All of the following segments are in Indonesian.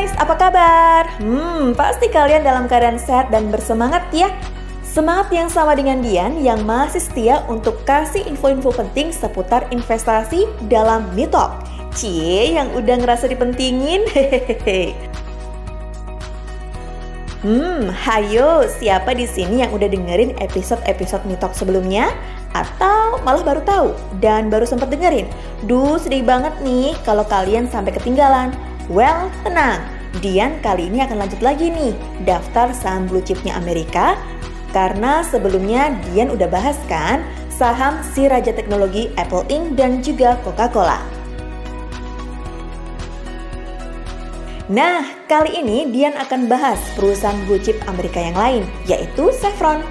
guys, apa kabar? Hmm, pasti kalian dalam keadaan sehat dan bersemangat ya. Semangat yang sama dengan Dian yang masih setia untuk kasih info-info penting seputar investasi dalam Mitalk. Cie, yang udah ngerasa dipentingin, hehehe. Hmm, hayo, siapa di sini yang udah dengerin episode-episode Mitalk sebelumnya? Atau malah baru tahu dan baru sempat dengerin? Duh, sedih banget nih kalau kalian sampai ketinggalan. Well, tenang. Dian kali ini akan lanjut lagi nih daftar saham blue chipnya Amerika karena sebelumnya Dian udah bahas kan saham si raja teknologi Apple Inc. dan juga Coca-Cola. Nah, kali ini Dian akan bahas perusahaan blue chip Amerika yang lain, yaitu Chevron.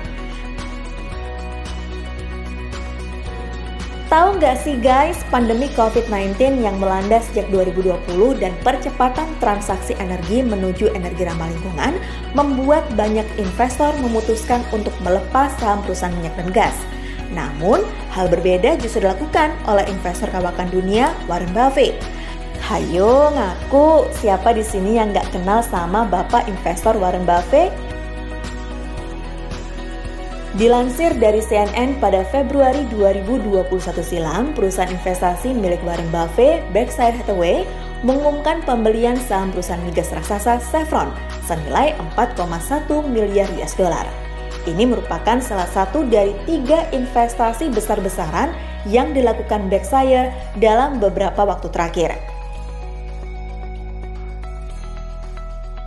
Tahu nggak sih guys, pandemi COVID-19 yang melanda sejak 2020 dan percepatan transaksi energi menuju energi ramah lingkungan membuat banyak investor memutuskan untuk melepas saham perusahaan minyak dan gas. Namun, hal berbeda justru dilakukan oleh investor kawakan dunia Warren Buffett. Hayo ngaku, siapa di sini yang nggak kenal sama bapak investor Warren Buffett? Dilansir dari CNN pada Februari 2021 silam, perusahaan investasi milik Warren Buffett, Berkshire Hathaway, mengumumkan pembelian saham perusahaan migas raksasa Chevron senilai 4,1 miliar US dollar. Ini merupakan salah satu dari tiga investasi besar-besaran yang dilakukan Berkshire dalam beberapa waktu terakhir.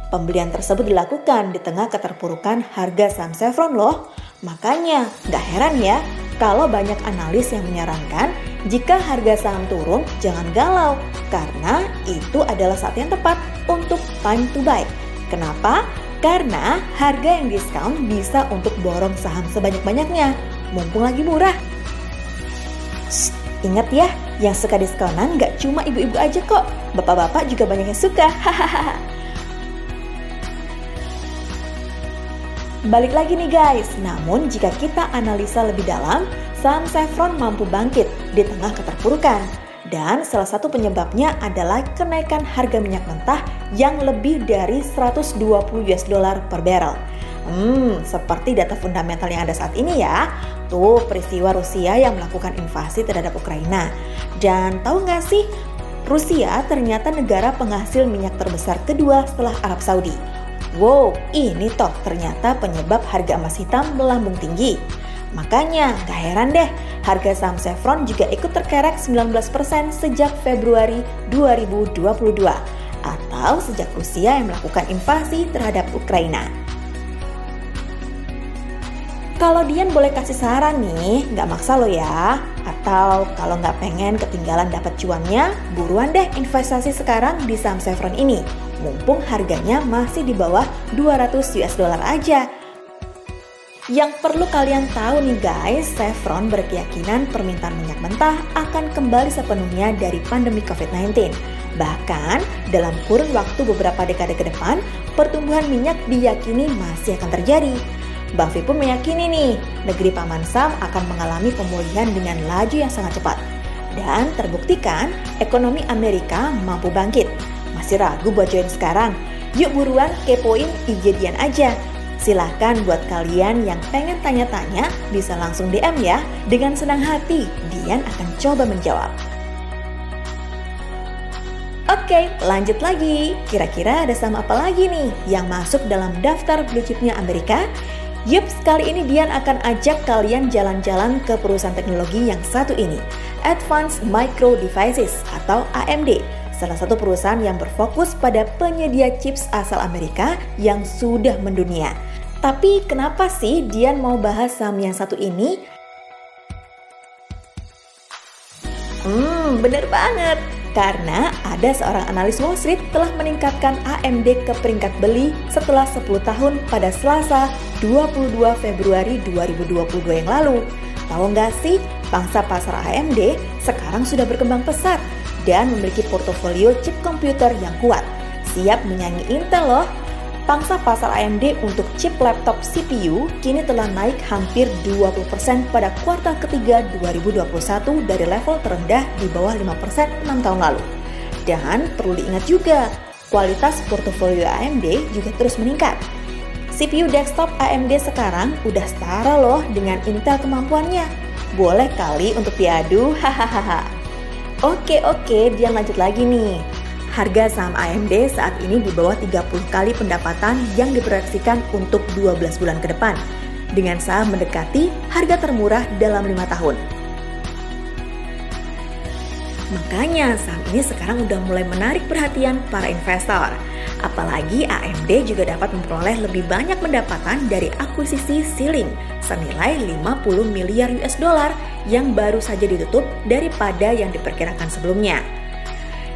Pembelian tersebut dilakukan di tengah keterpurukan harga saham Chevron loh, Makanya, nggak heran ya kalau banyak analis yang menyarankan jika harga saham turun, jangan galau karena itu adalah saat yang tepat untuk time to buy. Kenapa? Karena harga yang diskon bisa untuk borong saham sebanyak-banyaknya, mumpung lagi murah. Shh, ingat ya, yang suka diskonan nggak cuma ibu-ibu aja kok, bapak-bapak juga banyak yang suka. Balik lagi nih guys, namun jika kita analisa lebih dalam, saham Chevron mampu bangkit di tengah keterpurukan. Dan salah satu penyebabnya adalah kenaikan harga minyak mentah yang lebih dari 120 US dollar per barrel. Hmm, seperti data fundamental yang ada saat ini ya. Tuh, peristiwa Rusia yang melakukan invasi terhadap Ukraina. Dan tahu nggak sih, Rusia ternyata negara penghasil minyak terbesar kedua setelah Arab Saudi. Wow, ini toh ternyata penyebab harga emas hitam melambung tinggi. Makanya, gak heran deh, harga saham Chevron juga ikut terkerek 19% sejak Februari 2022 atau sejak Rusia yang melakukan invasi terhadap Ukraina. Kalau Dian boleh kasih saran nih, nggak maksa lo ya. Atau kalau nggak pengen ketinggalan dapat cuannya, buruan deh investasi sekarang di saham Chevron ini mumpung harganya masih di bawah 200 US dollar aja. Yang perlu kalian tahu nih guys, Chevron berkeyakinan permintaan minyak mentah akan kembali sepenuhnya dari pandemi COVID-19. Bahkan, dalam kurun waktu beberapa dekade ke depan, pertumbuhan minyak diyakini masih akan terjadi. Buffett pun meyakini nih, negeri Paman Sam akan mengalami pemulihan dengan laju yang sangat cepat. Dan terbuktikan, ekonomi Amerika mampu bangkit masih ragu buat join sekarang? Yuk buruan kepoin IG Dian aja. Silahkan buat kalian yang pengen tanya-tanya bisa langsung DM ya. Dengan senang hati, Dian akan coba menjawab. Oke, lanjut lagi. Kira-kira ada saham apa lagi nih yang masuk dalam daftar blue chipnya Amerika? Yup, kali ini Dian akan ajak kalian jalan-jalan ke perusahaan teknologi yang satu ini, Advanced Micro Devices atau AMD salah satu perusahaan yang berfokus pada penyedia chips asal Amerika yang sudah mendunia. Tapi kenapa sih Dian mau bahas saham yang satu ini? Hmm, bener banget. Karena ada seorang analis Wall Street telah meningkatkan AMD ke peringkat beli setelah 10 tahun pada Selasa 22 Februari 2022 yang lalu. Tahu nggak sih, bangsa pasar AMD sekarang sudah berkembang pesat dan memiliki portofolio chip komputer yang kuat. Siap menyanyi Intel loh. Pangsa pasar AMD untuk chip laptop CPU kini telah naik hampir 20% pada kuartal ketiga 2021 dari level terendah di bawah 5% 6 tahun lalu. Dan perlu diingat juga, kualitas portofolio AMD juga terus meningkat. CPU desktop AMD sekarang udah setara loh dengan Intel kemampuannya. Boleh kali untuk diadu, hahaha. Oke oke, dia lanjut lagi nih. Harga saham AMD saat ini di bawah 30 kali pendapatan yang diproyeksikan untuk 12 bulan ke depan, dengan saham mendekati harga termurah dalam lima tahun. Makanya saham ini sekarang udah mulai menarik perhatian para investor. Apalagi AMD juga dapat memperoleh lebih banyak pendapatan dari akuisisi Ceiling senilai 50 miliar US dollar yang baru saja ditutup daripada yang diperkirakan sebelumnya.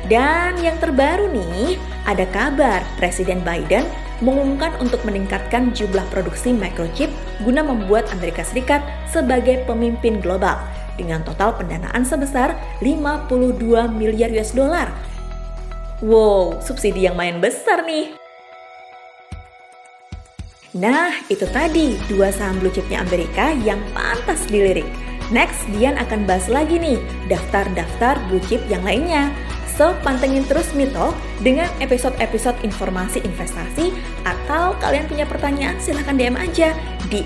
Dan yang terbaru nih, ada kabar Presiden Biden mengumumkan untuk meningkatkan jumlah produksi microchip guna membuat Amerika Serikat sebagai pemimpin global dengan total pendanaan sebesar 52 miliar US dollar. Wow, subsidi yang main besar nih. Nah, itu tadi dua saham blue chipnya Amerika yang pantas dilirik. Next, Dian akan bahas lagi nih daftar-daftar blue chip yang lainnya. So, pantengin terus Mito dengan episode-episode informasi investasi atau kalian punya pertanyaan silahkan DM aja di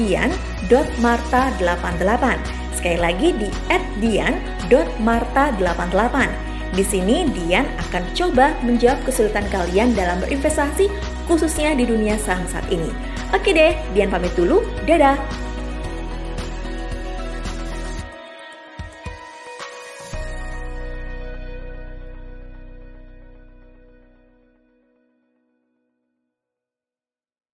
@dian.marta88. Sekali lagi di @dian.marta88. Di sini Dian akan coba menjawab kesulitan kalian dalam berinvestasi khususnya di dunia saham saat ini. Oke deh, Dian pamit dulu. Dadah.